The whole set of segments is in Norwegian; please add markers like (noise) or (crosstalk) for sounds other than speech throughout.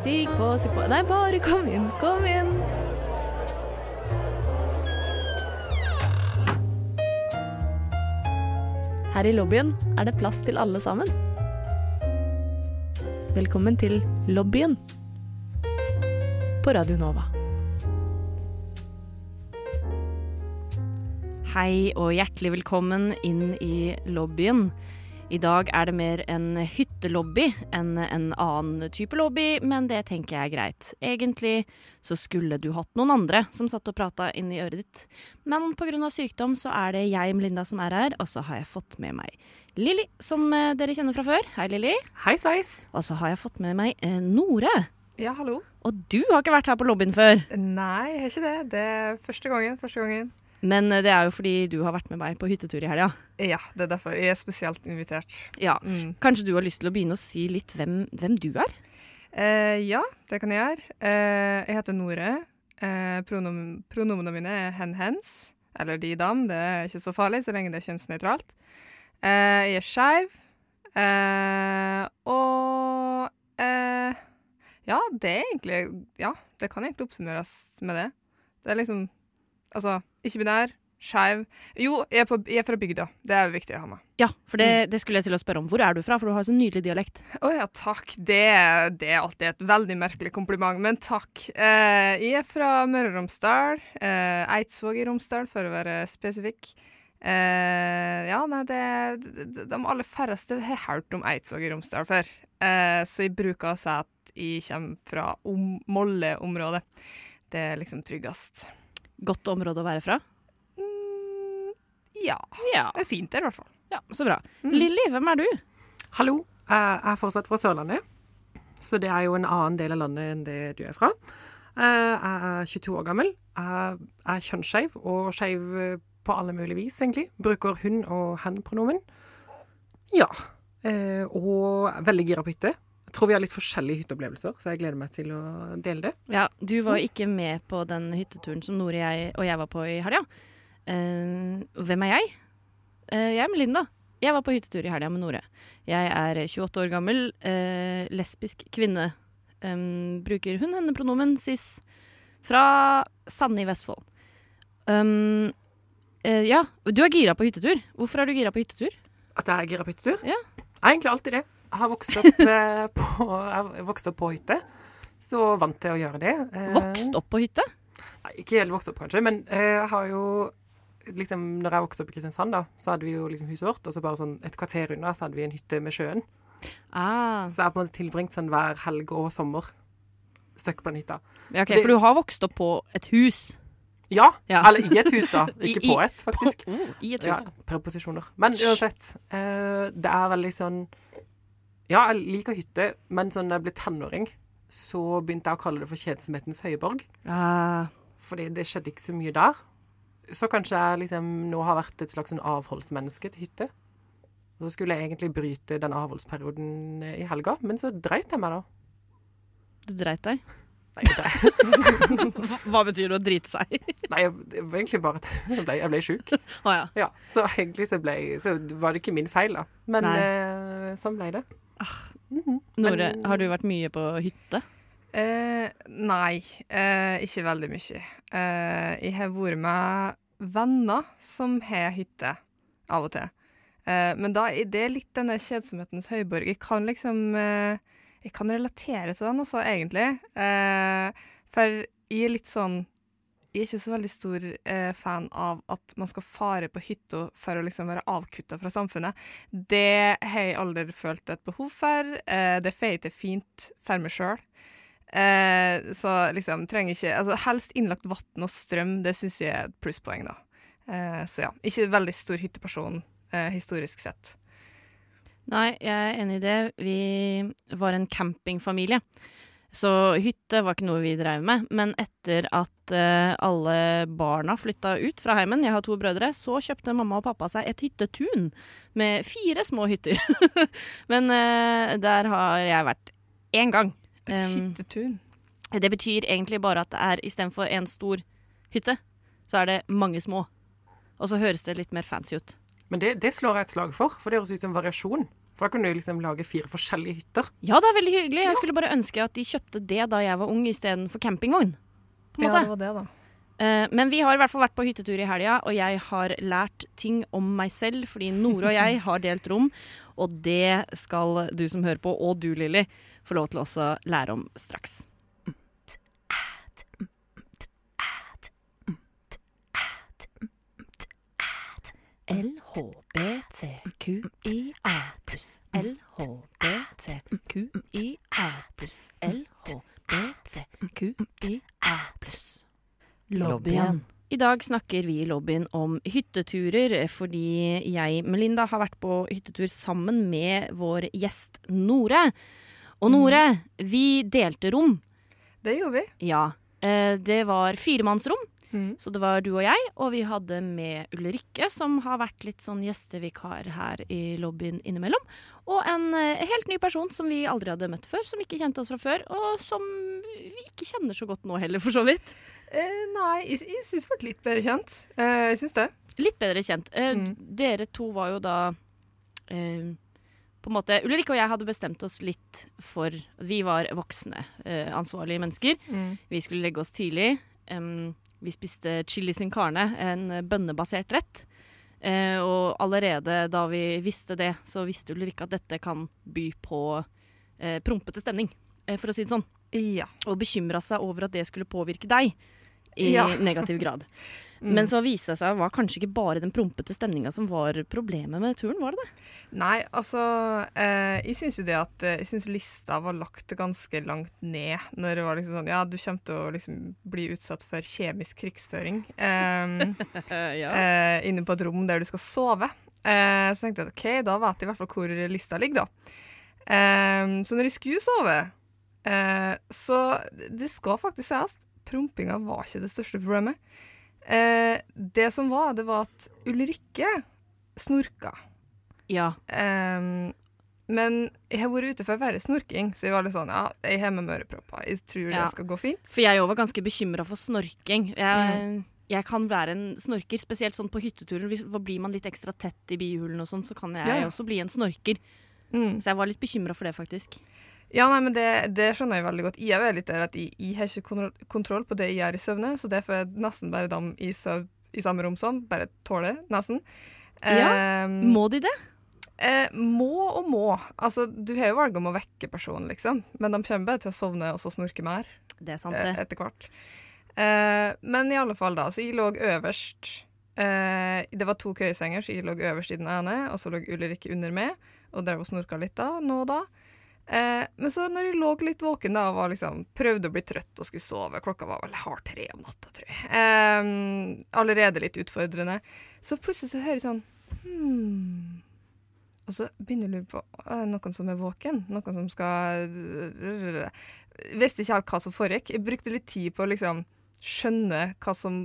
Stig på, si på Nei, bare kom inn, kom inn. Her i lobbyen er det plass til alle sammen. Velkommen til lobbyen på Radio Nova. Hei og hjertelig velkommen inn i lobbyen. I dag er det mer en hyttelobby enn en annen type lobby, men det tenker jeg er greit. Egentlig så skulle du hatt noen andre som satt og prata inn i øret ditt. Men pga. sykdom så er det jeg, Melinda, som er her, og så har jeg fått med meg Lilly, som eh, dere kjenner fra før. Hei, Lilly. Hei sveis. Og så har jeg fått med meg eh, Nore. Ja, hallo. Og du har ikke vært her på lobbyen før. Nei, jeg har ikke det. Det er første gangen. Første gangen. Men eh, det er jo fordi du har vært med meg på hyttetur i helga. Ja, det er derfor. Jeg er spesielt invitert. Ja. Mm. Kanskje du har lyst til å begynne å si litt hvem, hvem du er? Eh, ja, det kan jeg gjøre. Eh, jeg heter Nore. Eh, pronom pronomene mine er hen-hens, eller de-dam. Det er ikke så farlig så lenge det er kjønnsnøytralt. Eh, jeg er skeiv. Eh, og eh, Ja, det er egentlig Ja, det kan egentlig oppsummeres med det. Det er liksom Altså, ikke-binær, skeiv Jo, jeg er, på, jeg er fra bygda. Det er viktig å ha med. Ja, for det, det skulle jeg til å spørre om. Hvor er du fra? For du har så nydelig dialekt. Å ja, takk. Det, det er alltid et veldig merkelig kompliment, men takk. Eh, jeg er fra Møre og Romsdal. Eh, Eidsvåg i Romsdal, for å være spesifikk. Eh, ja, nei, det de, de aller færreste har hørt om Eidsvåg i Romsdal før. Eh, så jeg bruker å si at jeg kommer fra om Molle-området. Det er liksom tryggest. Godt område å være fra. Mm, ja. Ja, Det er fint der, i hvert fall. ja så bra. Mm. Lilly, hvem er du? Hallo. Jeg er fortsatt fra Sørlandet. Så det er jo en annen del av landet enn det du er fra. Eh, Jeg er 22 år gammel. Jeg er kjønnsskeiv, og skeiv på alle mulige vis, egentlig. Bruker hun- og hen-pronomen. Ja. Eh, Og veldig gira på hytte. Jeg tror vi har litt forskjellige hytteopplevelser, så jeg gleder meg til å dele det. Ja, Du var ikke med på den hytteturen som Nore jeg, og jeg var på i helga. Uh, hvem er jeg? Uh, jeg er Melinda. Jeg var på hyttetur i helga med Nore. Jeg er 28 år gammel, uh, lesbisk kvinne. Um, bruker hun-henne-pronomen cis. Fra Sande i Vestfold. Um, eh, ja, du er gira på hyttetur. Hvorfor er du gira på hyttetur? At jeg er gira på hyttetur? Ja. Jeg er egentlig alltid det. Jeg har vokst opp, (laughs) eh, på, jeg vokst opp på hytte, så vant til å gjøre det. Eh, Vokst opp på hytte? Nei, ikke helt vokst opp, kanskje, men eh, jeg har jo liksom, Når jeg vokste opp i Kristiansand, da, så hadde vi jo liksom huset vårt, og så bare sånn et kvarter unna så hadde vi en hytte med sjøen. Ah, Så jeg har på en måte tilbringt sånn hver helg og sommer støkk på den hytta. ja, okay, Det- For du har vokst opp på et hus? Ja, Ja. eller i et hus, da. (laughs) Ikke i- på et, faktisk. På, oh, I et Ja, preposisjoner. Men uansett, uh, det er veldig sånn Ja, jeg liker hytte, men sånn da jeg ble tenåring, så begynte jeg å kalle det for kjedsomhetens høyborg. Ah, Fordi det skjedde ikke så mye der. Så kanskje jeg liksom nå har vært et slags sånn avholdsmenneske til hytte. Og så skulle jeg egentlig bryte den avholdsperioden eh, i helga, men så dreit jeg meg da. du dreit deg? Nei. (laughs) Hva betyr det å drite seg? Nei, det var egentlig bare at jeg ble, jeg ble sjuk. Ah, ja. Ja, så egentlig så, ble, så var det ikke min feil, da. Men eh, sånn ble det. Mhm. Nore, Men- har du vært mye på hytte? Eh, nei, eh, ikke veldig mye. Eh, jeg har vært med venner som har hytte, av og til. Eh, men da er det litt denne kjedsomhetens høyborg. Jeg kan liksom eh, Jeg kan relatere til den, også, egentlig. Eh, for jeg er litt sånn Jeg er ikke så veldig stor eh, fan av at man skal fare på hytta for å liksom være avkutta fra samfunnet. Det har jeg aldri følt et behov for. Eh, det får jeg til fint for meg sjøl. Eh, så liksom trenger ikke altså Helst innlagt vann og strøm, det syns jeg er et plusspoeng, da. Eh, så ja, ikke veldig stor hytteperson eh, historisk sett. Nei, jeg er enig i det. Vi var en campingfamilie. Så hytte var ikke noe vi drev med. Men etter at uh, alle barna flytta ut fra heimen, jeg har to brødre, så kjøpte mamma og pappa seg et hyttetun med fire små hytter. (laughs) men uh, der har jeg vært én gang. Et Um, hyttetun. Det betyr egentlig bare at det er istedenfor en stor hytte, så er det mange små. Og så høres det litt mer fancy ut. Men det, det slår jeg et slag for, for det høres ut som variasjon. For da kunne du liksom lage fire forskjellige hytter. Ja, det er veldig hyggelig. Jeg skulle bare ønske at de kjøpte det da jeg var ung istedenfor campingvogn. På en Ja, det var det, da. Eh, men vi har i hvert fall vært på hyttetur i helga, og jeg har lært ting om meg selv, fordi Nore og jeg har delt rom, og det skal du som hører på, og du Lilly, få lov til også lære om straks. Pluss pluss pluss Lobbyen. I dag snakker vi i lobbyen om hytteturer, fordi jeg, Melinda, har vært på hyttetur sammen med vår gjest Nore. Og Nore, vi delte rom. Det gjorde vi. Ja. eh, Det var firemannsrom, Mm. så det var du og jeg. Og vi hadde med Ulrikke, som har vært litt sånn gjestevikar her i lobbyen innimellom. Og en eh, helt ny person som vi aldri hadde møtt før, som ikke kjente oss fra før. Og som vi ikke kjenner så godt nå heller, for så vidt. Eh, nei, jeg, jeg syns ble litt bedre kjent. Eh, jeg syns det. Litt bedre kjent. Eh, Mm. Dere to var jo da eh, På en måte Ulrikke og jeg hadde bestemt oss litt for Vi var voksne, eh, ansvarlige mennesker. Vi skulle legge oss tidlig. Em, vi spiste chili sin carne, en bønnebasert rett. Eh, og allerede da vi visste det, så visste Ulrikke at dette kan by på eh, prompete stemning, eh, for å si det sånn. Ja. Og bekymra seg over at det skulle påvirke deg i Ja. negativ grad. (laughs) Mm. Men så viste det seg var kanskje ikke bare den prompete stemninga som var problemet med turen, var det det? Nei, altså eh, Jeg syns jo det at eh, Jeg syns lista var lagt ganske langt ned når det var liksom sånn Ja, du kommer til å liksom bli utsatt for kjemisk krigsføring (laughs) eh, eh, inne på et rom der du skal sove. Eh, så tenkte jeg at OK, da vet jeg i hvert fall hvor lista ligger, da. Eh, så når jeg skulle sove, eh, så det skal faktisk sies, prompinga var ikke det største problemet. Eh, det som var, det var at Ulrikke snorka. Ja. Eh, men jeg har vært ute for være snorking, så jeg var litt sånn Ja, jeg har med mørepropper. Jeg tror Ja. det skal gå fint. For jeg òg var ganske bekymra for snorking. Jeg, jeg kan være en snorker, spesielt sånn på hytteturen. Hvis, blir man litt ekstra tett i bihulen og sånn, så kan jeg ja. også bli en snorker. Mm. Så jeg var litt bekymra for det, faktisk. Ja, nei, men det, det skjønner jeg veldig godt. Jeg er litt der at jeg, jeg har ikke kontroll, på det jeg gjør i søvne, så derfor er nesten bare dem i, søv, i samme rom som bare tåler, nesten. Ja, Ehm, Må de det? Eh, må og må. Altså, du har jo valget om å vekke personen, liksom, men de kommer bare til å sovne og så snorke mer. Det er sant, eh, det. etter hvert. Eh, men i alle fall, da. Så jeg lå øverst. Eh, det var to køyesenger, så jeg lå øverst i den ene, og så lå Ulrikke under meg og drev og snorka litt da, nå og da. Eh, men så når jeg lå litt våken da og liksom, prøvde å bli trøtt og skulle sove, klokka var vel halv tre om natta, tror jeg, eh, allerede litt utfordrende, så plutselig så hører jeg sånn hmm. Og så begynner jeg å lure på er det noen som er våken, noen som skal Visste ikke helt hva som foregikk. Jeg brukte litt tid på å liksom skjønne hva, som,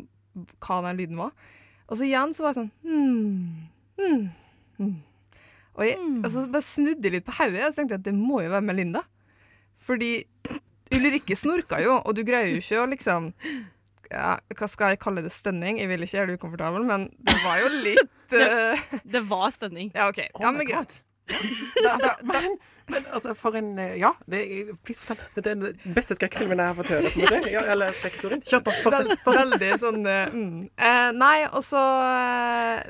hva den lyden var. Og så igjen så var jeg sånn hmm, hmm, hmm. Og, jeg, og så bare snudde jeg litt på hodet og så tenkte jeg at det må jo være Melinda. Fordi Ulrikke snorka jo, og du greier jo ikke å liksom ja, Hva skal jeg kalle det? Stønning? Jeg vil ikke gjøre det ukomfortabel, men det var jo litt uh... Det var stønning. Ja, OK. Ja, men greit. Da, da, (laughs) da, Men, altså, for en eh, Ja, det, please fortell. Dette er den beste skrekkfilmen jeg har fått høre. på en måte. Ja, eller skrekkhistorien. Kjør på. Fortsett. veldig sånn uh, mm. uh, Nei, og så eh,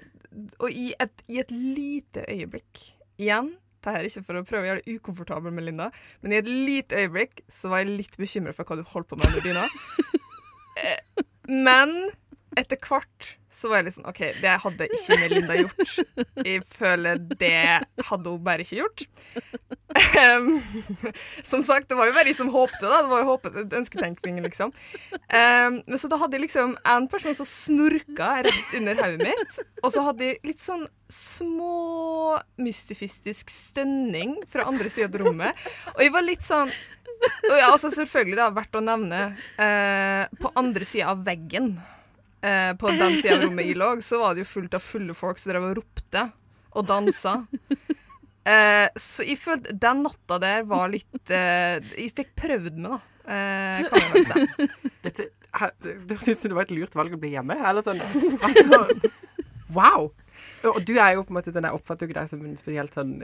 Og i et, i et lite øyeblikk Igjen, det her er ikke for å prøve å gjøre det ukomfortabel med Linda, men i et lite øyeblikk så var jeg litt bekymra for hva du holdt på med under dyna. Eh, men etter hvert så var jeg sånn OK, det hadde ikke Melinda gjort. Jeg føler det hadde hun bare ikke gjort. Em, (laughs) som sagt, det var jo bare jeg som håpte, da. Det var jo håpet, ønsketenkning, liksom. Um, men så da hadde jeg liksom en person som snorka rett under hodet mitt, og så hadde jeg litt sånn små mystifistisk stønning fra andre sida av rommet. Og jeg var litt sånn og ja, altså selvfølgelig, det er verdt å nevne uh, På andre sida av veggen, uh, på den sida av rommet jeg lå, så var det jo fullt av fulle folk som drev og ropte og dansa. Eh, så jeg følte Den natta der var litt eh, Jeg fikk prøvd meg, da. Eh, kan nok si. (laughs) Dette, her- det- Syns du det var et lurt valg å bli hjemme? Eller sånn altså, Wow! Og du er jo på en måte sånn, jeg oppfatter jo ikke deg som en spesielt sånn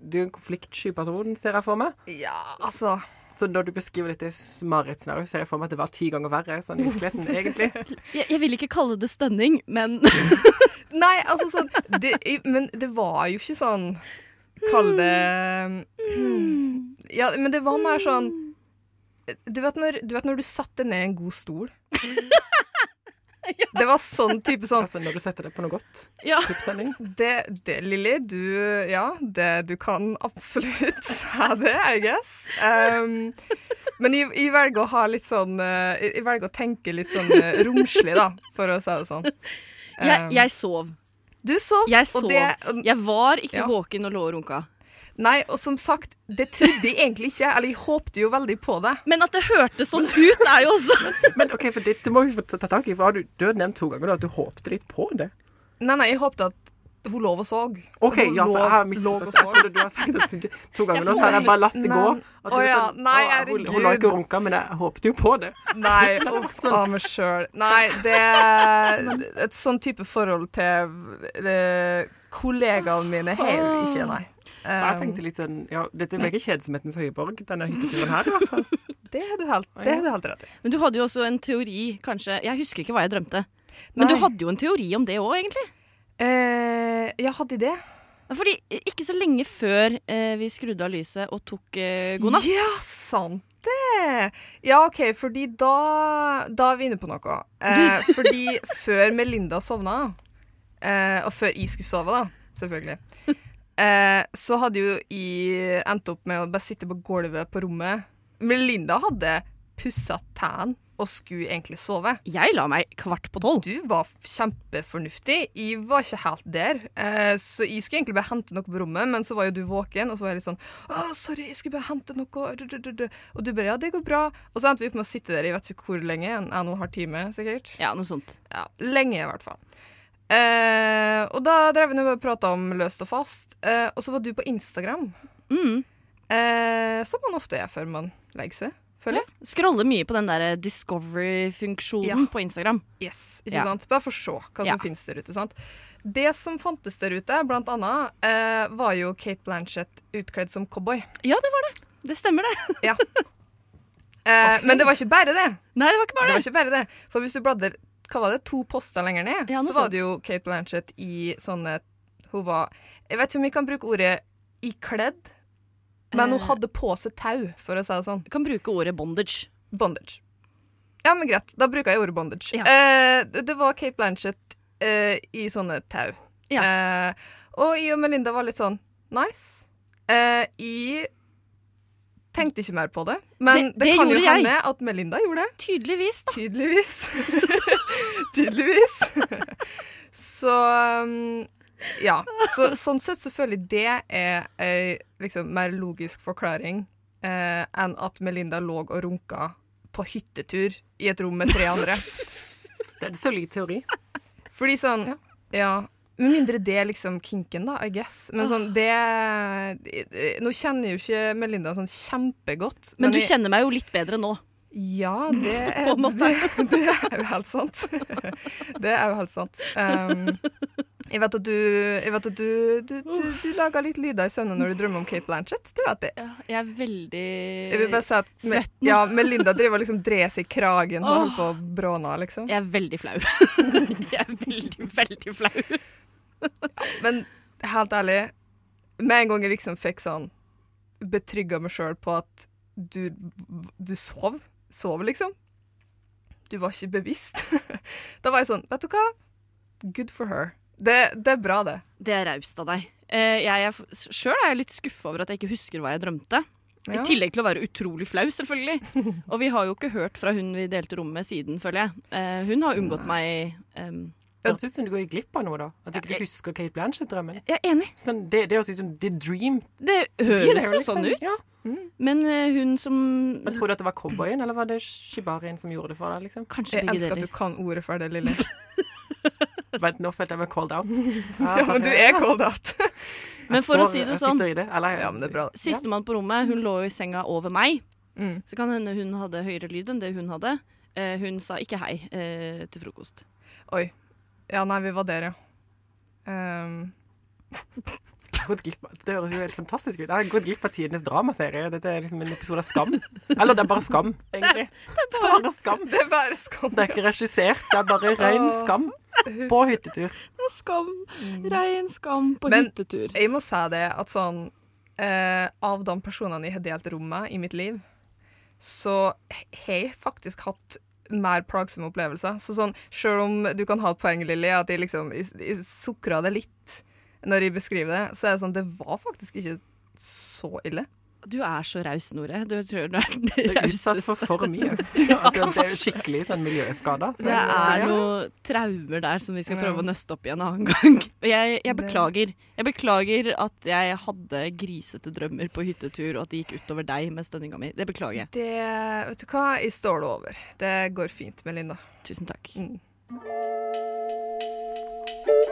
Du er en konfliktsky person, ser jeg for meg. Ja, altså Så når du beskriver dette marerittscenarioet, ser jeg for meg at det var ti ganger verre sånn i virkeligheten, egentlig. (laughs) Jeg, jeg vil ikke kalle det stønning, men (laughs) Nei, altså sånn det, Men det var jo ikke sånn Kall det Ja, men det var mer sånn Du vet når du, vet når du satte ned en god stol? (laughs) Det var sånn type sånn Altså når du setter deg på noe godt. ja. Det, det Lilly, du Ja, det, du kan absolutt (laughs) ha det, I guess. Um, men jeg, jeg velger å ha litt sånn eh, Jeg jeg velger å tenke litt sånn eh, romslig, da, for å si det sånn. jeg, Um, jeg sov. Du sov, Jeg sov. og det og, Jeg var ikke Ja. våken og lå og runka. Nei, og som sagt, det trodde jeg egentlig ikke. Eller jeg håpte jo veldig på det. Men at det hørtes sånn ut, er jo også (laughs) Men OK, for dette må vi få ta tak i. For har du, du har nevnt to ganger at du håpte litt på det. Nei, nei, jeg håpte at hun lov og så. OK, ja, for jeg har misforstått. Jeg trodde du har sagt det du, to ganger nå, så har jeg bare latt det gå. At du oh, ja, sånn, nei, å, hun, hun la ikke runka, men jeg håpet jo på det. Nei, (laughs) uff a meg sjøl. Nei, det er et sånn type forhold til kollegaene mine har jeg jo ikke, nei. For jeg Um, tenkte litt sånn Ja, dette virker kjedsomhetens høyborg, denne hytteturen her, i hvert fall. (laughs) det har du helt, det har du helt rett i. Men du hadde jo også en teori, kanskje Jeg husker ikke hva jeg drømte. Men Nei. du hadde jo en teori om det òg, egentlig. Eh, ja, hadde de det? Fordi ikke så lenge før eh, vi skrudde av lyset og tok eh, god natt. Ja, sant det! Ja, OK, fordi da Da er vi inne på noe. Eh, (laughs) fordi før Melinda sovna, eh, og før jeg skulle sove, da, selvfølgelig, eh, så hadde jo jeg endt opp med å bare sitte på gulvet på rommet. Melinda hadde pussa tennene og skulle egentlig sove. Jeg la meg kvart på tolv. Du var kjempefornuftig. Jeg var ikke helt der. Eh, så jeg skulle egentlig bare hente noe på rommet, men så var jo du våken, og så var jeg litt sånn Å, sorry, jeg skulle bare hente noe. Og du bare Ja, det går bra. Og så endte vi opp med å sitte der i vet ikke hvor lenge, en og en halv time sikkert. Ja, noe sånt. Ja, Lenge, i hvert fall. Eh, og da drev vi og prata om løst og fast, eh, og så var du på Instagram. Mm. Eh, som man ofte er før man legger seg, føler jeg. Scroller mye på den der discovery-funksjonen Ja. på Instagram. Yes, ikke Ja. sant? Bare for å se hva Ja. som finnes der ute. sant? Det som fantes der ute, blant annet, eh, var jo Kate Blanchett utkledd som cowboy. Ja, det var det. Det stemmer, det. (laughs) Eh, Men det var ikke bare det. Nei, det var ikke det bare var det. ikke bare det. For hvis du bladde hva var det, to poster lenger ned, Ja, så var det jo Kate Blanchett i sånne Hun var Jeg vet ikke om vi kan bruke ordet ikledd, men hun Eh. hadde på seg tau, for å si det sånn. Du kan bruke ordet bondage. Bondage. Ja, men greit. Da bruker jeg ordet bondage. Ja. Eh, det var Kate Blanchett eh, i sånne tau. Eh, og jeg og Melinda var litt sånn nice. Eh, jeg tenkte ikke mer på det, men Det- det, det kan jo hende jeg. at Melinda gjorde det. Tydeligvis, da. Tydeligvis. (laughs) Tydeligvis. (laughs) så um, ja. Så, sånn sett så føler jeg det er ei liksom, mer logisk forklaring eh, enn at Melinda lå og runka på hyttetur i et rom med tre andre. (laughs) Det er en solid teori. Fordi sånn Ja. Ja. Med mindre det er liksom kinken, da, I guess. Men sånn, det Nå kjenner jeg jo ikke Melinda sånn kjempegodt. Men du jeg- kjenner meg jo litt bedre nå. Ja, (laughs) det er, (laughs) det, det er jo helt sant. (laughs) Det er jo helt sant. Um, jeg vet at du, vet at du, du, du, du lager litt lyder i søvne når du drømmer om Kate Blanchett. Det vet jeg. Ja, jeg er veldig Jeg vil bare si at med, ja, Melinda driver liksom dres i kragen og Åh. holder på å bråne, liksom. Jeg er veldig flau. jeg er veldig, veldig flau. Men helt ærlig, med en gang jeg liksom fikk sånn betrygga meg sjøl på at du, du sov, sov liksom. Du var ikke bevisst. (laughs) da var jeg sånn, vet du hva? Good for her. Det, det er bra, det. Det er raust av deg. Eh, jeg er, Sjøl er jeg litt skuffa over at jeg ikke husker hva jeg drømte. Ja. I tillegg til å være utrolig flau, selvfølgelig. (laughs) Og vi har jo ikke hørt fra hun vi delte rom med siden, føler jeg. Eh, hun har unngått meg Um, høres ut som du går glipp av noe, da. At du ikke Jeg- husker Kate Blanchett-drømmen. Jeg er enig. Sånn, det, det høres ut som the dream. Det høres jo sånn liksom- ut. Ja. Men uh, hun som Men Tror du at det var cowboyen, eller var det shibarien som gjorde det for deg? liksom? Kanskje Jeg elsker elsker at du kan ordet for det, Lille. (laughs) Vent, nå følte jeg meg called out. (laughs) Ja, men du er called out. (laughs) Men for for å si det sånn, det, eller, Ja, det sistemann på rommet, hun lå jo i senga over meg. Mm. Så kan hende hun hadde høyere lyd enn det hun hadde. Eh, hun sa ikke hei eh, til frokost. Oi. Ja, nei, vi var der, ja. Um, har gått glipp av- Det høres jo helt fantastisk ut. Jeg har gått glipp av tidenes dramaserie. Dette er liksom en episode av Skam. Eller det er bare Skam, egentlig. Det er bare Skam. det er bare skam. Det er ikke regissert, det er bare ren skam på hyttetur. Skam. Rein skam på Men- hyttetur. Jeg må si det at sånn eh, Av de personene jeg har delt rom med i mitt liv, så har jeg faktisk hatt mer plagsomme opplevelser. Så sånn, Selv om du kan ha et poeng, Lilly, at jeg liksom jeg, jeg sukra det litt når jeg beskriver det, så er det sånn Det var faktisk ikke så ille. Du er så raus, Nore. Du tror du er den Det er utsatt for for mye. Altså, det er skikkelig sånn miljøskada. Så Det er ja. noen traumer der som vi skal prøve å nøste opp i en annen gang. (laughs) Jeg, jeg beklager. Jeg beklager at jeg hadde grisete drømmer på hyttetur, og at det gikk utover deg med stønninga mi. Det beklager jeg. Det Vet du hva, jeg står det over. Det går fint, Melinda. Tusen takk. Mm.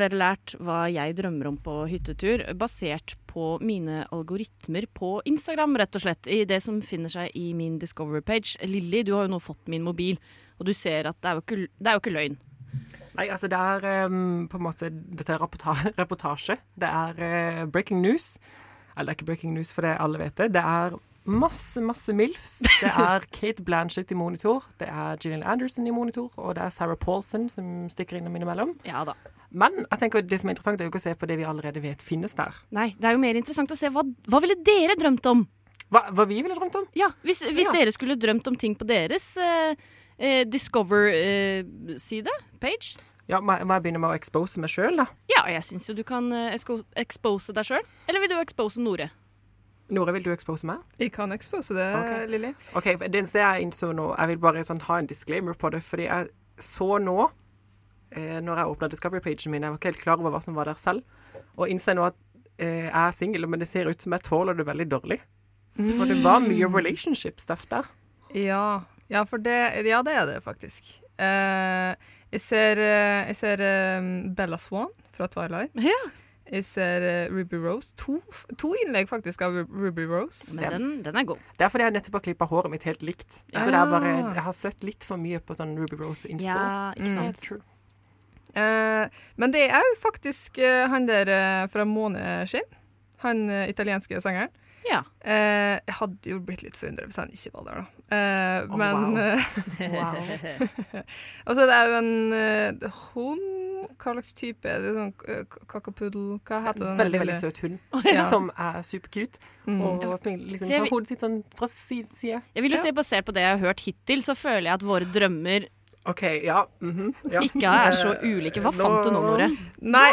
Har dere lært hva jeg drømmer om på hyttetur, basert på mine algoritmer på Instagram, rett og slett. I det som finner seg i min Discover-page. Lilly, du har jo nå fått min mobil, og du ser at det er jo ikke, det er jo ikke løgn. Nei, altså det er um, på en måte Dette er (laughs) reportasje. Det er uh, breaking news. Eller det er ikke breaking news, for det alle vet det. Det er masse, masse MILFs. Det er (laughs) Kate Blanchett i monitor. Det er Gillian Anderson i monitor. Og det er Sarah Paulson som stikker innom innimellom. Ja da. Men jeg tenker det som er interessant, er jo ikke å se på det vi allerede vet finnes der. Nei, det er jo mer interessant å se hva, hva ville dere drømt om? Hva, hva vi ville drømt om? Ja, Hvis, hvis Ja. dere skulle drømt om ting på deres eh, eh, Discover-side, page. Ja, må, jeg- må jeg begynne med å expose meg sjøl, da? Ja, jeg syns jo du kan eh, expose deg sjøl. Eller vil du expose Nore? Nore, vil du expose meg? Jeg kan expose det, Ok. Lilly. OK, det eneste jeg innså nå Jeg vil bare sånn, ha en disclaimer på det, fordi jeg så nå eh, Når jeg åpna Discovery-pagen min, jeg var ikke helt klar over hva som var der selv, og innser nå at eh, jeg er singel, men det ser ut som jeg tåler det veldig dårlig. For det var mye relationship-stuff der. Ja, ja, for det, ja, det er det faktisk. Eh, jeg ser, eh, jeg ser eh, Bella Swan fra Twilight. Ja. Jeg ser eh, Ruby Rose. To, to innlegg faktisk av Ruby Rose. Men den, den er god. Det er fordi jeg nettopp har klippa håret mitt helt likt. Så det er bare, Ah. jeg har sett litt for mye på sånn Ruby Rose-innspill. Ja, ikke Mm. sant. True. Eh, men det er jo faktisk eh, han der eh, fra Måneskinn. Han italienske sangeren. Ja. Eh, jeg hadde jo blitt litt forundret hvis han ikke var der, da. Eh, Oh, men wow. Wow. (laughs) Og så er det jo en uh, hund Hva slags type er det? Sånn kakapuddel? Hva heter den? Veldig, veldig søt hund, (laughs) Ja. som er supercute. Mm. Og liksom vil- hodet sitt sånn fra side. Jeg vil jo Ja. si Basert på det jeg har hørt hittil, så føler jeg at våre drømmer OK, ja. mhm, ja. (laughs) ikke er så ulike. Hva fant du nå, Nore? Nei,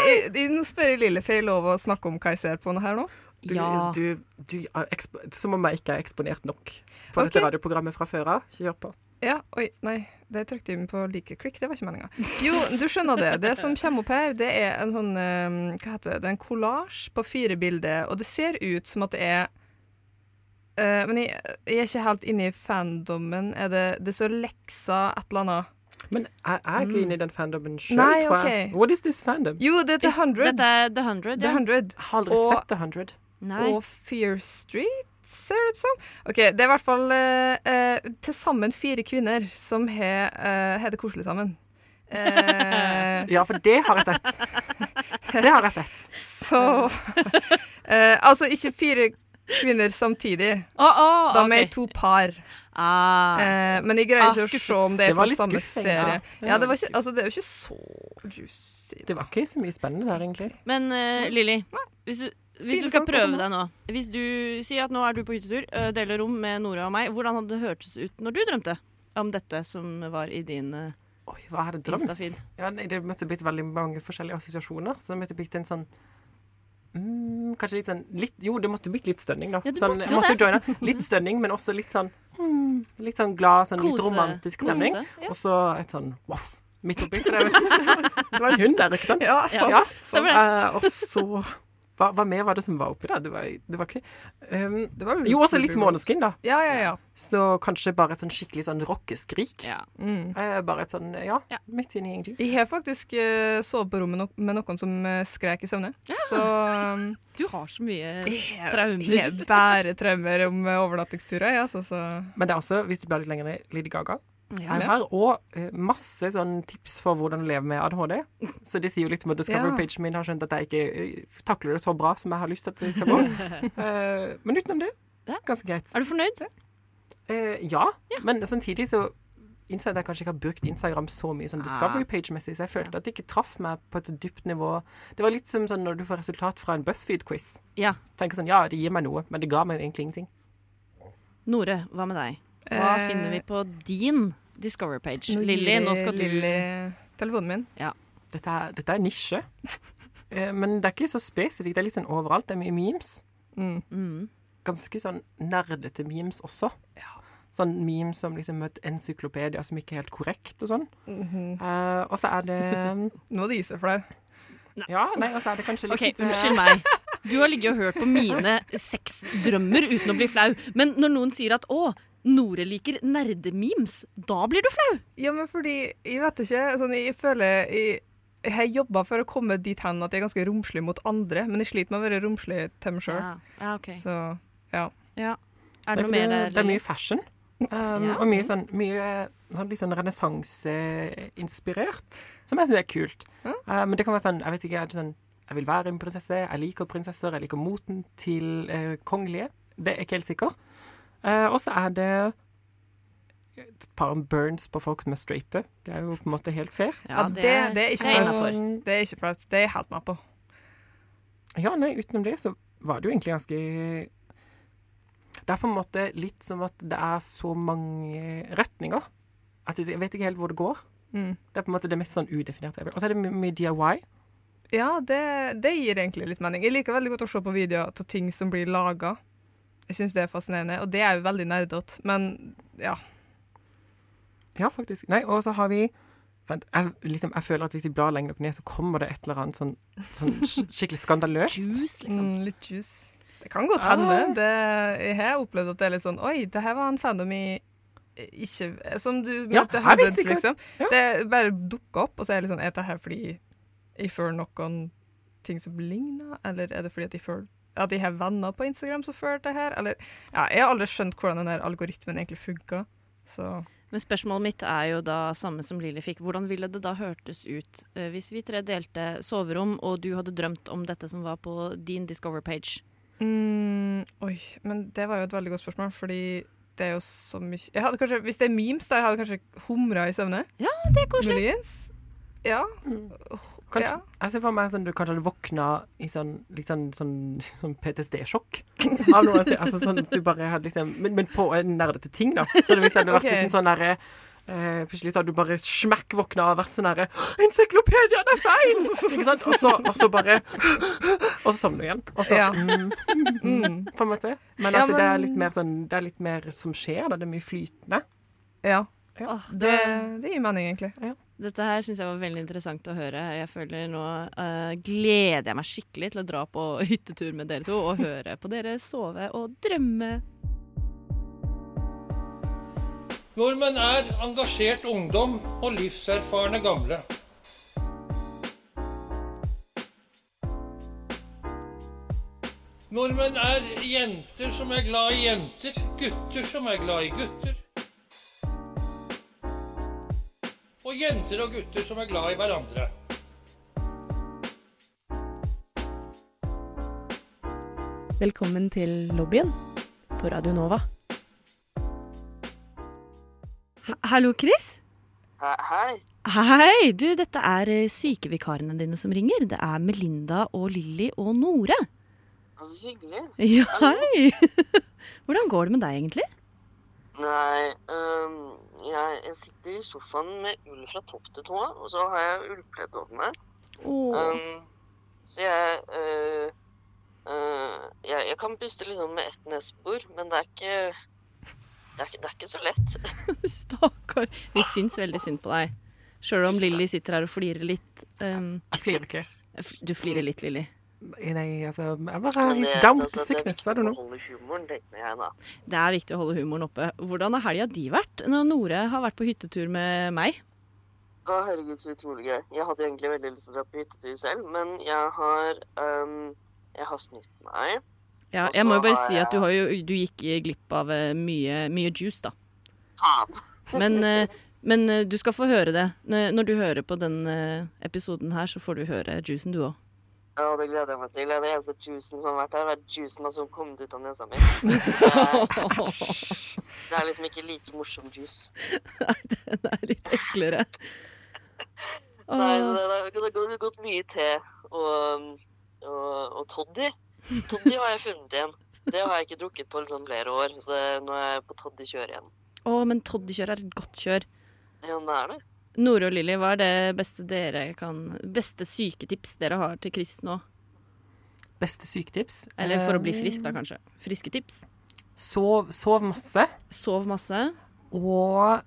nå spør jeg Lille, får jeg lov å snakke om hva jeg ser på nå her nå? Du, Ja. du, du er Som om jeg ikke er eksponert nok på okay. dette radioprogrammet fra før av. Kjør på. Ja, oi, nei, det trykte jeg på like klikk, det var ikke meninga. Jo, du skjønner det. Det som kommer opp her, det er en sånn eh, Hva heter det? Det er en kollasj på fire bilder, og det ser ut som at det er eh, Men jeg, jeg er ikke helt inne i fandommen. Er det, det står leksa et eller annet? Men jeg er ikke inne i den fandomen sjøl, Mm. Tror jeg. ok. What is this fandom? Jo, det er The Hundred. Dette er The Hundred, The ja. Hundred. Jeg har aldri Og- sett The 100. Nei. og Fear Street, ser det ut som. OK, det er i hvert fall uh, til sammen fire kvinner som har uh, har det koselig sammen. Eh, (laughs) Ja, for det har jeg sett. (laughs) Det har jeg sett. så (laughs) eh, Altså, ikke fire kvinner samtidig. Oh, oh, Da med med to par. ah. Eh, men jeg greier Ah, ikke å se om det Det er var fra samme serie. ja. Ja, det, var ikke, altså, det er jo ikke så juicy. Det var ikke så mye spennende der, egentlig. Men uh, Lilly, hvis du, hvis du skal prøve deg nå Hvis du sier at nå er du på hyttetur, uh, deler rom med Nora og meg, hvordan hadde det hørtes ut når du drømte om dette som var i din uh, Oi, hva hadde jeg drømt? Ja, nei, det måtte blitt veldig mange forskjellige assosiasjoner. Så det måtte blitt en sånn mm, Kanskje litt sånn litt, Jo, det måtte blitt litt stønning, da. Ja, sånn, måtte måtte joine. (laughs) Litt stønning, men også litt sånn mm, Litt sånn glad, sånn litt romantisk stemning. ja. Og så et sånn voff midt oppi. (laughs) Det, (laughs) det var en hund der, ikke sant? Ja, sant. Ja, det. Eh, og så hva, hva mer var det som var oppi der? Det var, det var ikke um, Det var Jo, også litt Måneskin, da. Ja, ja, ja. Så kanskje bare et sånn skikkelig sånn rockeskrik. Ja. Mm. Eh, bare et sånn, ja, Ja. midt inni ingenting. Jeg har faktisk uh, sovet på rommet no med noen som uh, skrek i søvne. Så um, Du har så mye jeg Traumer. (laughs) Jeg bærer traumer om uh, overnattingsturer, ja, så, så Men det er også, hvis du blir litt lenger ned, Lady Gaga. Ja. her, og eh, masse sånn tips for hvordan å leve med ADHD. Så de sier jo litt om at Discovery-pagen min har skjønt at jeg ikke eh, takler det så bra som jeg har lyst til at det skal gå. (laughs) Eh, men utenom det, ganske greit. Er du fornøyd? Uh, ja, men samtidig så innså jeg at jeg kanskje ikke har brukt Instagram så mye sånn Ah. Discovery-page-messig, så jeg følte at det ikke traff meg på et dypt nivå. Det var litt som sånn når du får resultat fra en BuzzFeed-quiz. Ja. Tenker sånn, ja, det gir meg noe, men det ga meg jo egentlig ingenting. Nore, hva med deg? Hva Eh, finner vi på din Discover-page? Lilly, nå skal du Lilly telefonen min. Dette er, dette er nisje. (laughs) Eh, men det er ikke så spesifikt. Det er litt sånn overalt. Det er mye memes. Mm. mm. ganske sånn nerdete memes også. Sånn memes som liksom et encyklopedia som ikke er helt korrekt og sånn. Mhm. Eh, og så er det (laughs) Nå er det is for det. Ja, nei, og så er det kanskje litt OK, eh, unnskyld meg. Du har ligget og hørt på mine sexdrømmer uten å bli flau. Men når noen sier at 'å, Nore liker nerdememes', da blir du flau. Ja, men fordi Jeg vet ikke. Sånn, jeg føler jeg, jeg har jobba for å komme dit hen at jeg er ganske romslig mot andre, men jeg sliter med å være romslig til meg sjøl. Ja, ja okay. Så ja. Ja. Er det, det noe mer der? det er mye fashion. Um, Ja. Og mye sånn, mye, sånn sånn renessanseinspirert, som jeg syns er kult. Mm. Uh, men det kan være sånn Jeg vet ikke, jeg, sånn Jeg vil være en prinsesse, jeg liker prinsesser, jeg liker moten til uh, kongelige. Det er ikke helt sikker. Eh, og så er det et par burns på folk som er straighte. Det er jo på en måte helt fair. Ja, det- det er ikke innafor. Det er ikke flaut. Det er jeg helt med på. Ja, nei, utenom det så var det jo egentlig ganske Det er på en måte litt som at det er så mange retninger. At jeg vet ikke helt hvor det går. Mm. Det er på en måte det mest sånn udefinerte. jeg vil. Og så er det my- mye DIY. Ja, det, det gir egentlig litt mening. Jeg liker veldig godt å se på videoer av ting som blir laga. Jeg syns det er fascinerende, og det er jo veldig nerdete. Men ja. Ja, faktisk. Nei, og så har vi vent, jeg, liksom, jeg føler at hvis vi blar lenger nok ned, så kommer det et eller annet sånn, sånn (laughs) skikkelig skandaløst. Juice, liksom. Mm, litt juice. Det kan godt Ah. hende. Det, jeg har opplevd at det er litt sånn Oi, det her var en fandom i ikke Som du Ja, møter jeg hundreds, liksom. Ja. Det bare dukker opp, og så er det litt sånn Er det her fordi jeg føler noen ting som ligner, eller er det fordi at jeg føler at de har venner på Instagram som føler det her, eller Ja, jeg har aldri skjønt hvordan den der algoritmen egentlig funka. Men spørsmålet mitt er jo da samme som Lilly fikk. Hvordan ville det da hørtes ut uh, hvis vi tre delte soverom, og du hadde drømt om dette som var på din Discover-page? Mm, oi, men det var jo et veldig godt spørsmål, fordi det er jo så mye jeg hadde kanskje, Hvis det er memes, da jeg hadde kanskje humra i søvne. Ja, det er koselig. Millions. Ja. Kanskje, ja. Jeg ser for meg sånn du kanskje hadde våkna i sånn, liksom, sånn, sånn, sånn PTSD-sjokk. (laughs) Av noe til, altså sånn at du bare hadde liksom Men, men på en nerdete ting, da. Så det, hvis det hadde vært okay. liksom sånn derre eh, Plutselig så hadde du bare smekk våkna og vært sånn derre 'Encyklopediaen er feil!' Ikke sant? Og så, og så bare Og så sovner du igjen. Og så Ja. mm, Mm. På en måte. Men Ja, men... det er litt mer sånn Det er litt mer som skjer, da. Det er mye flytende. ja. Åh, Det, det, det gir mening, egentlig. dette her syns jeg var veldig interessant å høre. Jeg føler nå uh, gleder jeg meg skikkelig til å dra på hyttetur med dere to og (laughs) høre på dere sove og drømme. Nordmenn er engasjert ungdom og livserfarne gamle. Nordmenn er jenter som er glad i jenter, gutter som er glad i gutter. Og jenter og gutter som er glad i hverandre. Velkommen til lobbyen på Radio Nova. Ha- Hallo, Chris? Hei. Hei! Du, dette er eh, sykevikarene dine som ringer. Det er Melinda og Lilly og Nore. Så hyggelig. Ja, hei! (laughs) Hvordan går det med deg, egentlig? Nei, um, jeg, jeg sitter i sofaen med ull fra topp til tå, og så har jeg ullpledd over meg. Oh. Um, så jeg uh, uh, jeg, jeg kan puste liksom med ett nesebor, men det er ikke det er ikke, det er ikke så lett. (laughs) Stakkar. Vi syns veldig synd på deg. Sjøl om. Lilly sitter her og flirer litt. Um, Jeg flirer ikke. du flirer litt, Lilly. Nei, altså Jeg bare Men det, down with altså, the det er viktig å holde humoren, tenker jeg da. Det er viktig å holde humoren oppe. Hvordan har helga di vært? Når Nore har vært på hyttetur med meg. Å, herregud, så utrolig gøy. Jeg hadde egentlig veldig lyst til å dra på hyttetur selv, men jeg har um, Jeg har snytt meg. Ja, jeg må jo bare si at du, har jo, du gikk glipp av eh, mye, mye juice, da. Faen. Men, (laughs) eh, men eh, du skal få høre det. Når du hører på den eh, episoden her, så får du høre juicen, du òg. Ja, det gleder jeg meg til. Det er eneste juicen som har vært her, er juicen som har kommet ut av nesa mi. (laughs) Det er, det liksom ikke like morsom juice. Nei, Den er litt eklere. (laughs) Nei, det, det, det, det har gått mye te og, og, og toddy. Toddy har jeg funnet igjen. Det har jeg ikke drukket på liksom flere år, så nå er jeg på toddy-kjør igjen. Å, men toddykjør er et godt kjør. Ja, det er det. Nore og Lilly, hva er det beste dere kan Beste syketips dere har til Chris nå? Beste syketips? Eller for å bli Eh, frisk, da, kanskje. Friske tips. Sov, sov masse. Sov masse. Og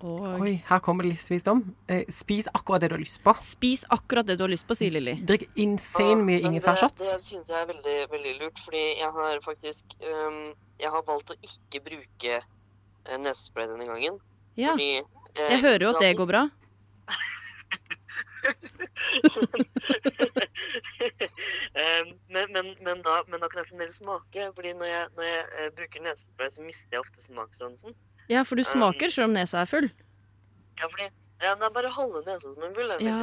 Og Oi, her kommer det livsvisdom. Eh, spis akkurat det du har lyst på. spis akkurat det du har lyst på, sier Lilly. Drikk insane mye Ja, ingefærshots. Det, det syns jeg er veldig, veldig lurt, fordi jeg har faktisk um, Jeg har valgt å ikke bruke uh, nesespray denne gangen. Ja. Fordi eh, Jeg hører jo at det går bra. (laughs) Ehm, men, men, men, da, men da kan jeg fremdeles smake. Fordi når jeg, når jeg eh, bruker nesespray, så mister jeg ofte smakssansen. Ja, for du smaker selv om nesa er full. Ja, fordi ja, det er bare halve nesa som er full. Ja,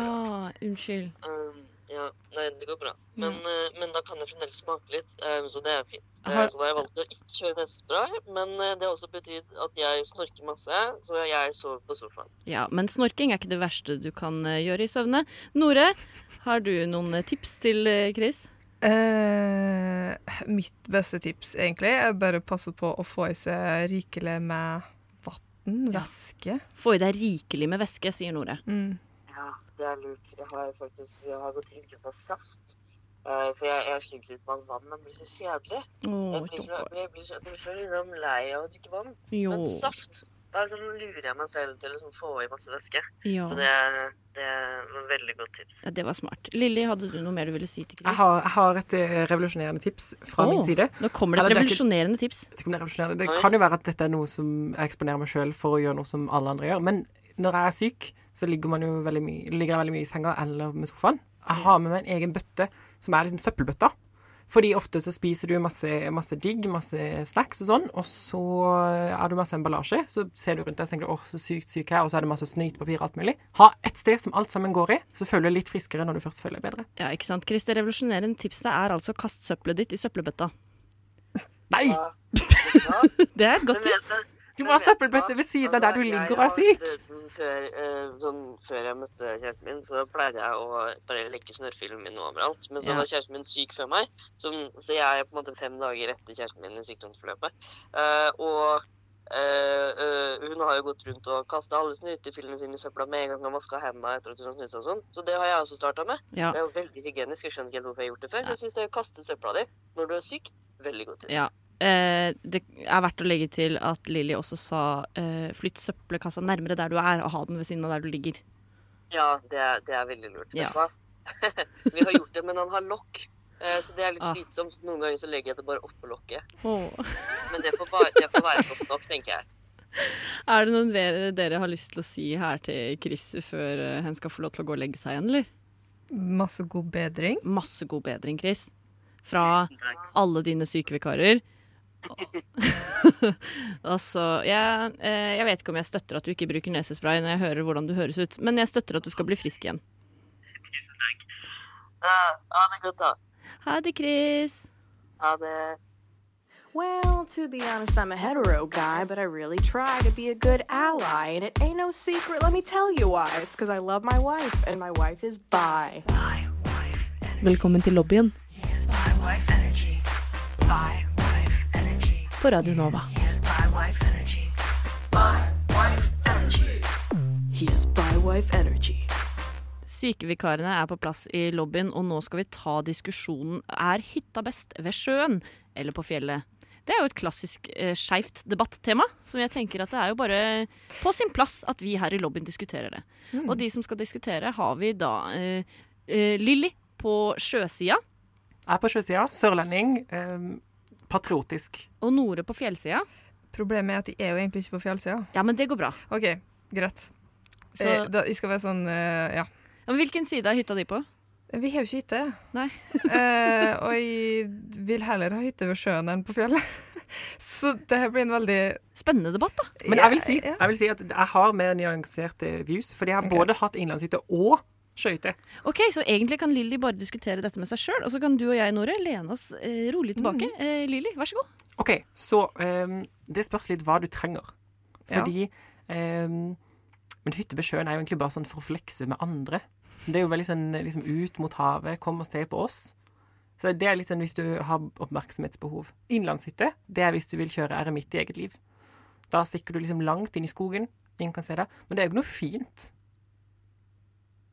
unnskyld. Ehm, ja, nei, det går bra. Men, eh, men da kan jeg fremdeles smake litt, ehm, så det er fint. Eh, Har- så da har jeg valgt å ikke kjøre nesespray, men eh, det har også betydd at jeg snorker masse, så jeg sover på sofaen. Ja, men snorking er ikke det verste du kan eh, gjøre i søvne. Nore, har du noen eh, tips til eh, Chris? Uh, mitt beste tips, egentlig, er bare å passe på å få i seg rikelig med vann, væske. Få i deg rikelig med væske, sier Nore. Mm. Ja, det er lurt. Jeg har faktisk jeg har gått inn på saft. Uh, for jeg, jeg sliter litt med at Det blir så kjedelig. Oh, Jeg blir så, jeg blir så, jeg blir så liksom lei av å drikke vann. jo. Men saft, da liksom lurer jeg meg selv til å liksom få i masse væske. Ja. Så det, er- det er et veldig godt tips. ja, det var smart. Lilly, hadde du noe mer du ville si til Chris? Jeg har, jeg har et eh, revolusjonerende tips fra oh, min side. Nå kommer det et det er revolusjonerende tips. Det, er det kan jo være at dette er noe som jeg eksponerer meg sjøl for å gjøre noe som alle andre gjør. Men når jeg er syk, så ligger, man jo veldig mye, ligger jeg veldig mye i senga eller med sofaen. Jeg har med meg en egen bøtte som er liksom søppelbøtta. Fordi ofte så spiser du masse, masse digg, masse snacks og sånn, og så er du masse emballasje. Så ser du rundt deg og tenker du, åh, så sykt syk jeg er, og så er det masse snytepapir og alt mulig. Ha et sted som alt sammen går i, så føler du deg litt friskere når du først føler deg bedre. Ja, ikke sant, Chris? Det revolusjonerende tipset er altså kast søppelet ditt i søppelbøtta. Nei! Ja? (laughs) Det er et godt tips. Du- må ha søppelbøtte ved siden av der du Altså, ligger og er syk. Før, eh, sånn, før jeg møtte kjæresten min, så pleide jeg å bare legge snørrfilmen min overalt. Men så Ja. var kjæresten min syk før meg, så, så jeg er på en måte fem dager etter kjæresten min i sykdomsforløpet. Uh, og Uh, uh, hun har jo gått rundt og kasta alle snutefillene sine i søpla med en gang og vaska hendene etter at hun har snudd seg og sånn. Så det har jeg også starta med. Ja. Det er jo veldig hygienisk. Jeg skjønner ikke helt hvorfor jeg har gjort det før. Så Jeg syns det å kaste søpla di når du er syk, veldig godt tips. Ja. Eh, det er verdt å legge til at Lilly også sa eh, flytt søppelkassa nærmere der du er, og ha den ved siden av der du ligger. Ja, det er, det er veldig lurt. Ja. (laughs) Vi har gjort det, men han har lokk. eh, Så det er litt Ah. slitsomt. så Noen ganger så legger jeg det bare oppå lokket. Oh. Men det får, bare, det får være godt nok, tenker jeg. (laughs) Er det noen dere, dere har lyst til å si her til Chris før hun han skal få lov til å gå og legge seg igjen, eller? Masse god bedring. Masse god bedring, Chris. Fra alle dine sykevikarer. (laughs) altså, jeg, eh, jeg vet ikke om jeg støtter at du ikke bruker nesespray når jeg hører hvordan du høres ut, men jeg støtter at du skal bli frisk igjen. Tusen takk. Ha det godt, da. Ha det, Chris. Ha det. Well, to be honest, I'm a hetero guy, but I really try to be a good ally. And it ain't no secret, let me tell you why. It's because I love my wife, and my wife is bi. Velkommen til lobbyen Yes, Radio wife energy. has bi Radio Nova. Sykevikarene er på plass i lobbyen, og nå skal vi ta diskusjonen Er hytta best ved sjøen eller på fjellet? Det er jo et klassisk eh, skeivt debattema, som jeg tenker at det er jo bare på sin plass at vi her i lobbyen diskuterer det. Mm. Og de som skal diskutere, har vi da eh, eh, Lilly på sjøsida Jeg er på sjøsida, sørlending, eh, patriotisk. og Nore på fjellsida. Problemet er at de er jo egentlig ikke på fjellsida. Ja, men det går bra. OK, greit. Så, Eh, da, jeg skal være sånn eh, Ja. Ja, men hvilken side er hytta di på? Vi har jo ikke hytte. Nei. (laughs) eh, og jeg vil heller ha hytte ved sjøen enn på fjellet. (laughs) Så det her blir en veldig Spennende debatt, da. Men jeg vil si, jeg vil si at jeg har mer nyanserte views, fordi jeg har okay. både hatt innlandshytte og sjøhytte. Ok, Så egentlig kan Lilly bare diskutere dette med seg sjøl, og så kan du og jeg, Nore, lene oss eh, rolig tilbake. Eh, Lilly, vær så god. OK, så um, det spørs litt hva du trenger. Ja. Fordi ehm, Men hytte ved sjøen er jo egentlig bare sånn for å flekse med andre. Så det er jo veldig sånn liksom ut mot havet, kom og se på oss. Så det er litt sånn hvis du har oppmerksomhetsbehov. Innlandshytte, det er hvis du vil kjøre eremitt i eget liv. Da stikker du liksom langt inn i skogen, ingen kan se deg. Men det er jo ikke noe fint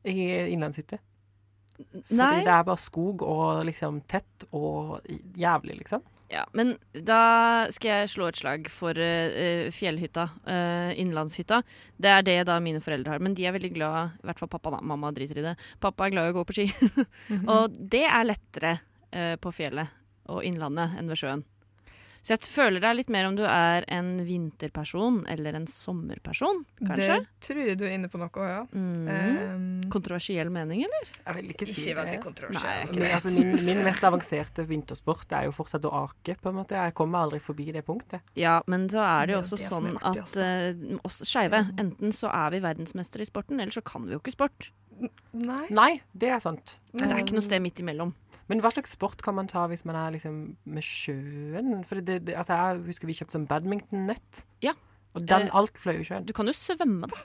i innlandshytte. Fordi det er bare skog og liksom tett og jævlig, liksom. Ja, men da skal jeg slå et slag for uh, fjellhytta, Uh, innlandshytta. Det er det da mine foreldre har, men de er veldig glad, i hvert fall pappa da, mamma driter i det. Pappa er glad i å gå på ski, (laughs) og det er lettere uh, på fjellet og innlandet enn ved sjøen. Så jeg føler det er litt mer om du er en vinterperson eller en sommerperson, kanskje. Det tror jeg du er inne på noe, ja. Mm. Um, Kontroversiell mening, eller? Jeg vil ikke si ikke veldig det. kontroversiell. Min, altså min, min mest avanserte vintersport er jo fortsatt å ake, på en måte. Jeg kommer aldri forbi det punktet. Ja, men så er det jo også det sånn artig, at uh, oss skeive, enten så er vi verdensmestere i sporten, eller så kan vi jo ikke sport. Nei. Nei, det er sant. Men det er ikke noe sted midt imellom. Men hva slags sport kan man ta hvis man er liksom med sjøen? For det, det, altså jeg husker vi kjøpte sånn badmintonnett. Ja. Og den, Eh, alt fløy i sjøen. Du kan jo svømme, da.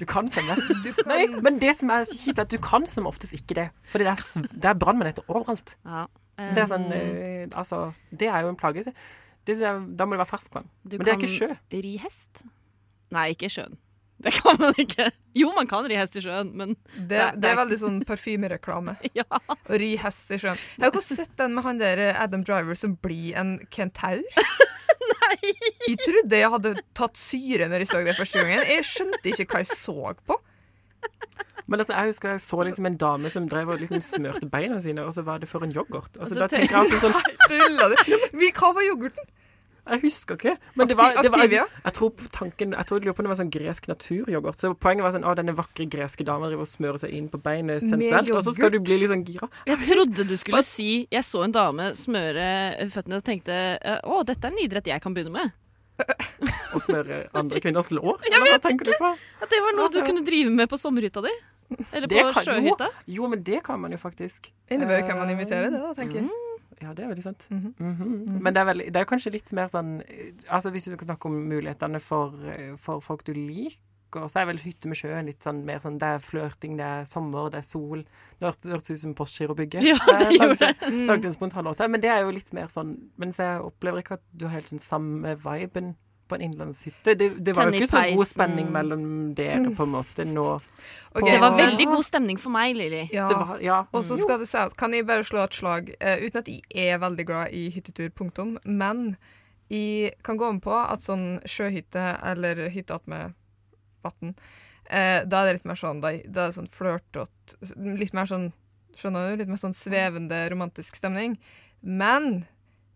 Du kan svømme. (laughs) Du kan, Nei, men det som er kjipt, er at du kan som oftest ikke det. For det er, det er brannmaneter overalt. Ja. Det er sånn, Um, eh, altså, det er jo en plage. Det, da må det være ferskvann. Men det er ikke sjø. Du kan ri hest. Nei, ikke sjøen. (laughs) Det kan man ikke. Jo, man kan ri hest i sjøen, men det, det det er- er veldig sånn parfymereklame. (laughs) ja. Å ri hest i sjøen. Jeg har ikke sett den med han der Adam Driver som blir en kentaur. (laughs) Nei! Jeg trodde jeg hadde tatt syre når jeg så det første gangen. Jeg skjønte ikke hva jeg så på. Men altså, jeg husker jeg så liksom en dame som drev og liksom smørte beina sine, og så var det for en yoghurt. Altså, Da da tenker jeg altså sånn Tulla du? Hva var yoghurten? Jeg husker ikke. Men det var, det var Activia? Jeg tror tanken Jeg tror jeg lurer på om det var sånn gresk naturyoghurt. Så poenget var sånn Å, denne vakre greske dama driver og smører seg inn på beinet sensuelt, og så skal du bli litt sånn gira. Jeg trodde du skulle si Jeg så en dame smøre føttene og tenkte eh, å, dette er en idrett jeg kan begynne med. (laughs) Å smøre andre kvinners lår. Eller hva tenker du på? At det var noe du Altså- kunne drive med på sommerhytta di. Eller på kan- sjøhytta. Jo, men det kan man jo faktisk. Innebærer kan man invitere det, da, tenker jeg. Ja, det er veldig sant. Mhm. Mhm. Men det er, veldig, det er kanskje litt mer sånn eh, Altså Hvis du kan snakke om mulighetene for, eh, for folk du liker, så er vel hytte med sjøen litt sånn mer sånn Det er flørting, det er sommer, det er sol. Det hørtes ut som Postgirobygget. (laughs) Ja, det gjorde det. Lagde en spontan låt. Men det er jo litt mer sånn Men jeg opplever ikke at du har helt den samme viben på en innlandshytte. Det, det var jo ikke så god spenning mellom dere, på en måte, nå. Okay. Det var veldig god stemning for meg, Lilly. Ja. Ja. Og så skal det sies, kan jeg bare slå et slag, uh, uten at jeg er veldig glad i hyttetur, punktum, men jeg kan gå med på at sånn sjøhytte eller hytte attmed vann, eh, da er det litt mer sånn, da, da er det sånn flørtete, litt mer sånn, skjønner du, litt mer sånn svevende romantisk stemning. Men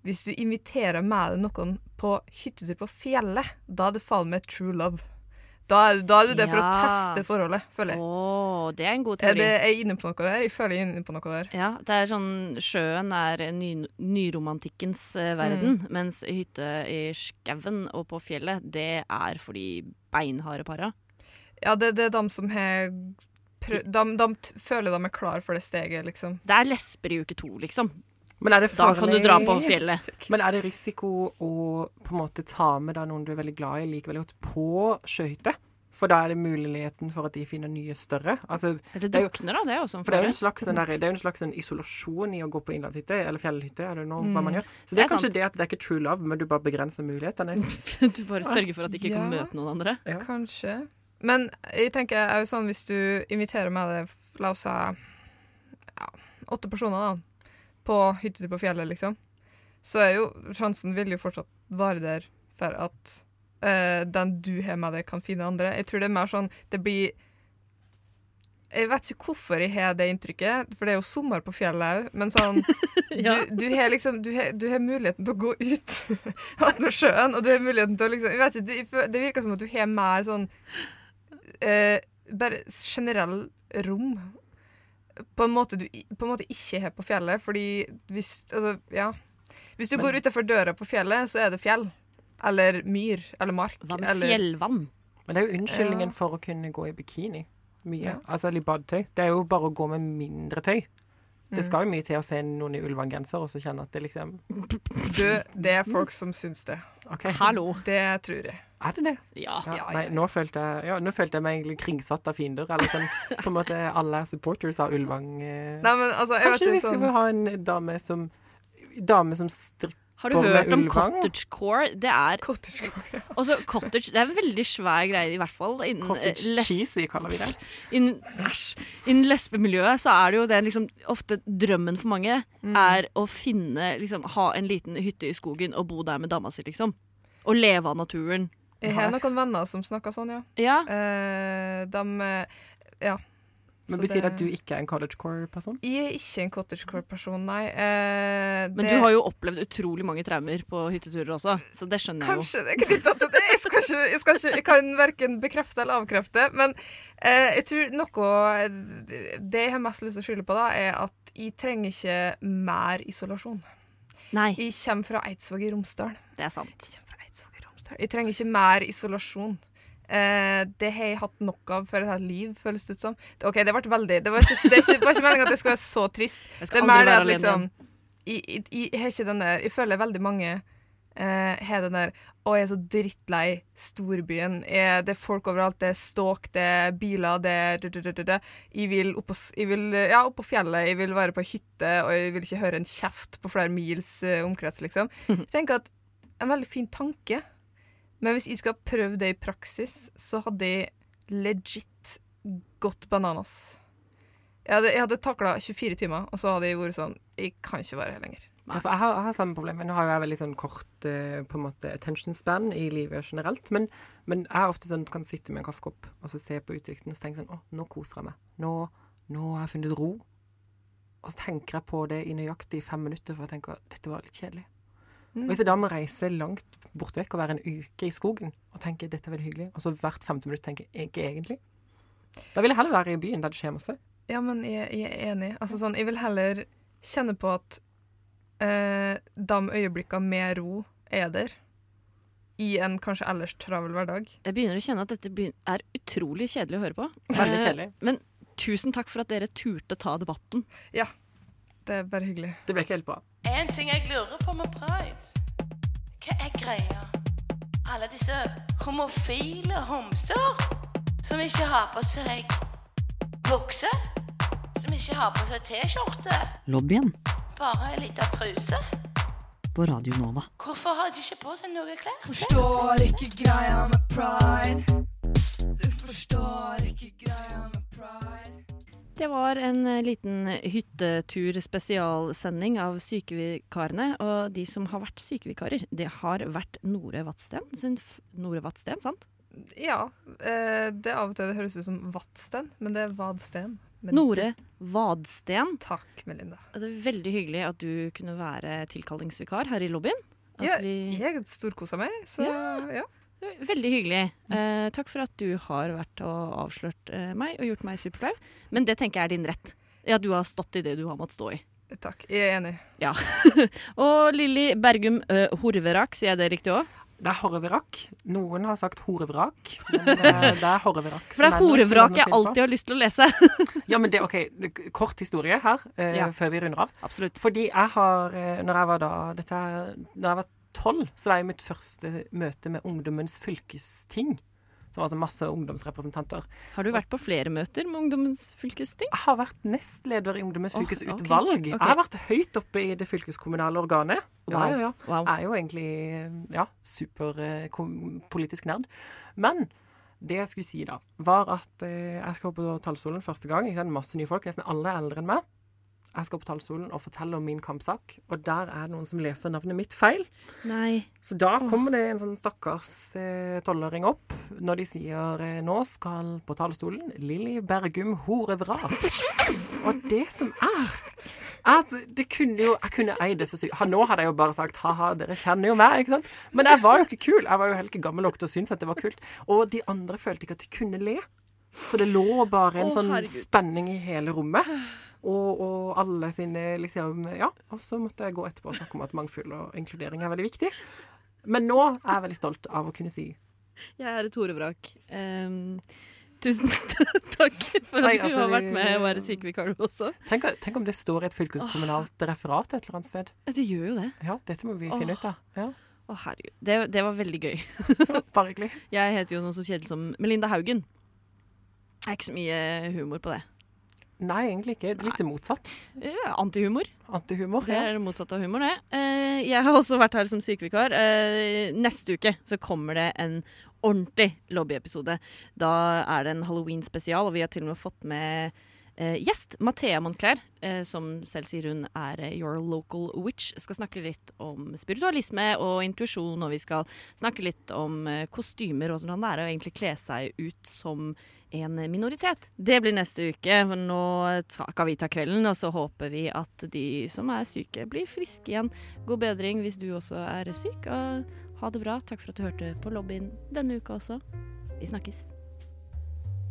hvis du inviterer med deg noen på hyttetur på fjellet, da er det faen meg true love. Da er, da er du der for å teste forholdet, føler jeg. Oh, det er en god Er teori. det, er jeg inne på noe der? Jeg føler jeg er inne på noe der. Ja, det er sånn Sjøen er ny, nyromantikkens uh, verden, mens hytte i skauen og på fjellet, det er for de beinharde para. Ja, det, det er de som har de, de, de føler de er klar for det steget, liksom. Det er lesber i uke to, liksom. Men er det Da kan du dra på fjellet. Men er det risiko å på en måte ta med da noen du er veldig glad i, liker veldig godt, på skøyter? For da er det muligheten for at de finner nye større. Altså, Eller er drukner, da. Det er jo for det er jo en slags, der, det er en slags en isolasjon i å gå på innlandshytte eller fjellhytte. Er det hva Mm. man gjør? Så det Det er kanskje sant. det at det er ikke true love, men du bare begrenser mulighetene. (laughs) Du bare sørger for at de ikke kan møte noen andre. Ja. Kanskje. Men jeg tenker er jo sånn hvis du inviterer meg, la oss si ja, åtte personer da, på hyttetur på fjellet, liksom, så er jo sjansen vil jo fortsatt være der for at uh, den du har med deg, kan finne andre. Jeg tror det er mer sånn Det blir Jeg vet ikke hvorfor jeg har det inntrykket, for det er jo sommer på fjellet òg, men sånn (laughs) Ja. du, du har liksom du har, du har muligheten til å gå ut (laughs) attmed sjøen, og du har muligheten til å liksom jeg vet ikke, du, Det virker som at du har mer sånn eh, Bare generell rom. På en måte du på en måte ikke har på fjellet, fordi hvis Altså, ja. Hvis du Men- går utenfor døra på fjellet, så er det fjell. Eller myr. Eller mark. Hva med eller, fjellvann? Men det er jo unnskyldningen Ja. for å kunne gå i bikini. Mye. Ja. Altså, eller i badetøy. Det er jo bare å gå med mindre tøy. Det Mm. skal jo mye til å se noen i ullvanngenser og så kjenne at det liksom Du, det er folk som syns det. Okay. Hallo. Det tror jeg. Er det det? Ja. Ja, Ja, nei, nå følte, jeg, ja, nå følte jeg meg egentlig kringsatt av fiender. Eller sånn, på en måte alle er supporters av Ulvang. Eh. Nei, men altså, jeg Kanskje vi vet ikke skal sånn ha en dame som Dame som stripper Har du hørt om cottagecore? Det er Cottagecore. også (laughs) cottage, det er en veldig svær greie, i hvert fall innen eh, cottage les- cheese, vi kaller vi det. Innen, æsj, innen lesbemiljøet så er det jo det liksom Ofte drømmen for mange Mm. er å finne liksom, Ha en liten hytte i skogen og bo der med dama si, liksom. Og leve av naturen. Jeg har noen venner som snakker sånn, ja. Ja. Eh, de eh, Ja. Men Betyr det at du ikke er en cottagecore-person? Jeg er ikke en cottagecore-person, nei. Eh, Men det- du har jo opplevd utrolig mange traumer på hytteturer også, så det skjønner jeg jo. Kanskje det er knytta til det. Jeg, skal ikke, jeg, skal ikke, jeg kan verken bekrefte eller avkrefte. Men eh, jeg tror noe Det jeg har mest lyst til å skylde på, da, er at jeg trenger ikke mer isolasjon. Nei, Jeg kommer fra Eidsvåg i Romsdal. det er sant. Romsdal. Jeg trenger ikke mer isolasjon. Eh, det har jeg hatt nok av for et helt liv, føles det ut som. OK, det ble veldig Det var ikke, det ikke, det var ikke meningen at det skulle være så trist. Jeg Det er mer det at liksom. Jeg, jeg, jeg der Jeg føler veldig mange eh, har den der Å, jeg er så drittlei storbyen. Jeg, det er folk overalt. Det er ståk, det er biler, det er. Jeg vil opp på, jeg vil, eh, ja, opp på fjellet, jeg vil være på hytte, og jeg vil ikke høre en kjeft på flere mils eh, omkrets, liksom. (laughs) Jeg tenker at en veldig fin tanke. Men hvis jeg skulle ha prøvd det i praksis, så hadde jeg legit gått bananas. Jeg hadde, jeg hadde takla 24 timer, og så hadde jeg vært sånn Jeg kan ikke være her lenger. Ja, for jeg, har, jeg har samme problem. men Nå har jeg veldig sånn kort eh, på en måte attention span i livet generelt. Men, men jeg er ofte sånn kan sitte med en kaffekopp og så se på utsikten og så tenke sånn Å, nå koser jeg meg. Nå, nå har jeg funnet ro. Og så tenker jeg på det i nøyaktig fem minutter, for jeg tenker dette var litt kjedelig. Mm. Hvis jeg da må reise langt bort vekk og være en uke i skogen og tenke dette er veldig hyggelig, og så hvert femte minutt tenke ikke egentlig, da vil jeg heller være i byen der det skjer masse. Ja, men jeg, jeg er enig. Altså sånn, jeg vil heller kjenne på at eh, de øyeblikkene med ro er der. I en kanskje ellers travel hverdag. Jeg begynner å kjenne at dette er utrolig kjedelig å høre på. (laughs) Veldig Eh, kjedelig. Men tusen takk for at dere turte ta debatten. Ja. Det er bare hyggelig. Det ble ikke helt bra. En ting jeg lurer på med pride. Hva er greia? Alle disse homofile homser som ikke har på seg bukse, som ikke har på seg T-skjorte, Lobbyen bare ei lita truse. på Radio Nova. Hvorfor har de ikke på seg noe klær? Forstår ikke greia med pride. Du forstår ikke greia. Det var en eh, liten hyttetur-spesialsending av sykevikarene. Og de som har vært sykevikarer, det har vært Nore f Nore Vatsten, sant? Ja. Eh, det av og til det høres ut som Vatsten, men det er Vadsten. Men Nore Vadsten. Takk, Melinda. Altså, veldig hyggelig at du kunne være tilkallingsvikar her i lobbyen. At Ja, vi- jeg storkosa meg, så ja. Veldig hyggelig. Eh, takk for at du har vært og avslørt eh, meg og gjort meg superflau. Men det tenker jeg er din rett. Ja, du har stått i det du har måttet stå i. Takk. Jeg er enig. Ja. (laughs) og Lilly Bergum uh, Horverak, sier jeg det riktig òg? Det er horvrak. Noen har sagt horevrak, men det, (laughs) det er horvevrak. For det er horevrak jeg alltid har lyst til å lese. (laughs) Ja, men det, ok, Kort historie her, eh, Ja. før vi runder av. Absolutt. Fordi jeg har, eh, når jeg var da dette er, Når jeg var tolv, så var jeg mitt første møte med Ungdommens fylkesting. Som var altså masse ungdomsrepresentanter. Har du vært på flere møter med Ungdommens fylkesting? Jeg har vært nestleder i Ungdommens oh, fylkesutvalg. Okay, okay. Jeg har vært høyt oppe i det fylkeskommunale organet. Wow. ja, ja. Wow. Jeg er jo egentlig ja, superpolitisk nerd. Men det jeg skulle si da, var at eh, jeg skal på talerstolen første gang. Masse nye folk, nesten alle er eldre enn meg. Jeg skal på talerstolen og fortelle om min kampsak, og der er det noen som leser navnet mitt feil. Nei. Så da kommer det en sånn stakkars eh, tolvåring opp når de sier eh, nå skal på talerstolen Lilly Bergum Horevrak. Og det som er at det kunne jo Jeg kunne eid det så sykt. Nå hadde jeg jo bare sagt ha-ha, dere kjenner jo meg, ikke sant? Men jeg var jo ikke kul. Jeg var jo helt ikke gammel nok til å synes at det var kult. Og de andre følte ikke at de kunne le. Så det lå bare en Å, sånn herregud. spenning i hele rommet. Og, og alle sine liksom Ja. Og så måtte jeg gå etterpå og snakke om at mangfold og inkludering er veldig viktig. Men nå er jeg veldig stolt av å kunne si Jeg er et horevrak. Um, tusen (laughs) takk for at Nei, du altså, har vært med og vært sykevikar du også. tenk, tenk om det står i et fylkeskommunalt referat et eller annet sted. Det gjør jo det. Ja, dette må vi Åh. finne ut av. Ja, Å, herregud. Det, det var veldig gøy. (laughs) Bare hyggelig. Jeg heter jo noe så kjedelig som Melinda Haugen. Det er ikke så mye humor på det. Nei, egentlig ikke. Litt det motsatt. Eh, Antihumor. Antihumor. Det Ja. er det motsatte av humor, det. Eh, jeg har også vært her som sykevikar. Eh, neste uke så kommer det en ordentlig lobbyepisode. Da er det en halloween-spesial, og vi har til og med fått med eh, gjest. Mathea Monclair, eh, som selv sier hun er eh, your local witch. Skal snakke litt om spiritualisme og intuisjon, og vi skal snakke litt om eh, kostymer og hvordan det er å egentlig kle seg ut som en minoritet. Det blir neste uke. for Nå skal vi ta kvelden, og så håper vi at de som er syke, blir friske igjen. God bedring hvis du også er syk. Og ha det bra. Takk for at du hørte på lobbyen denne uka også. Vi snakkes.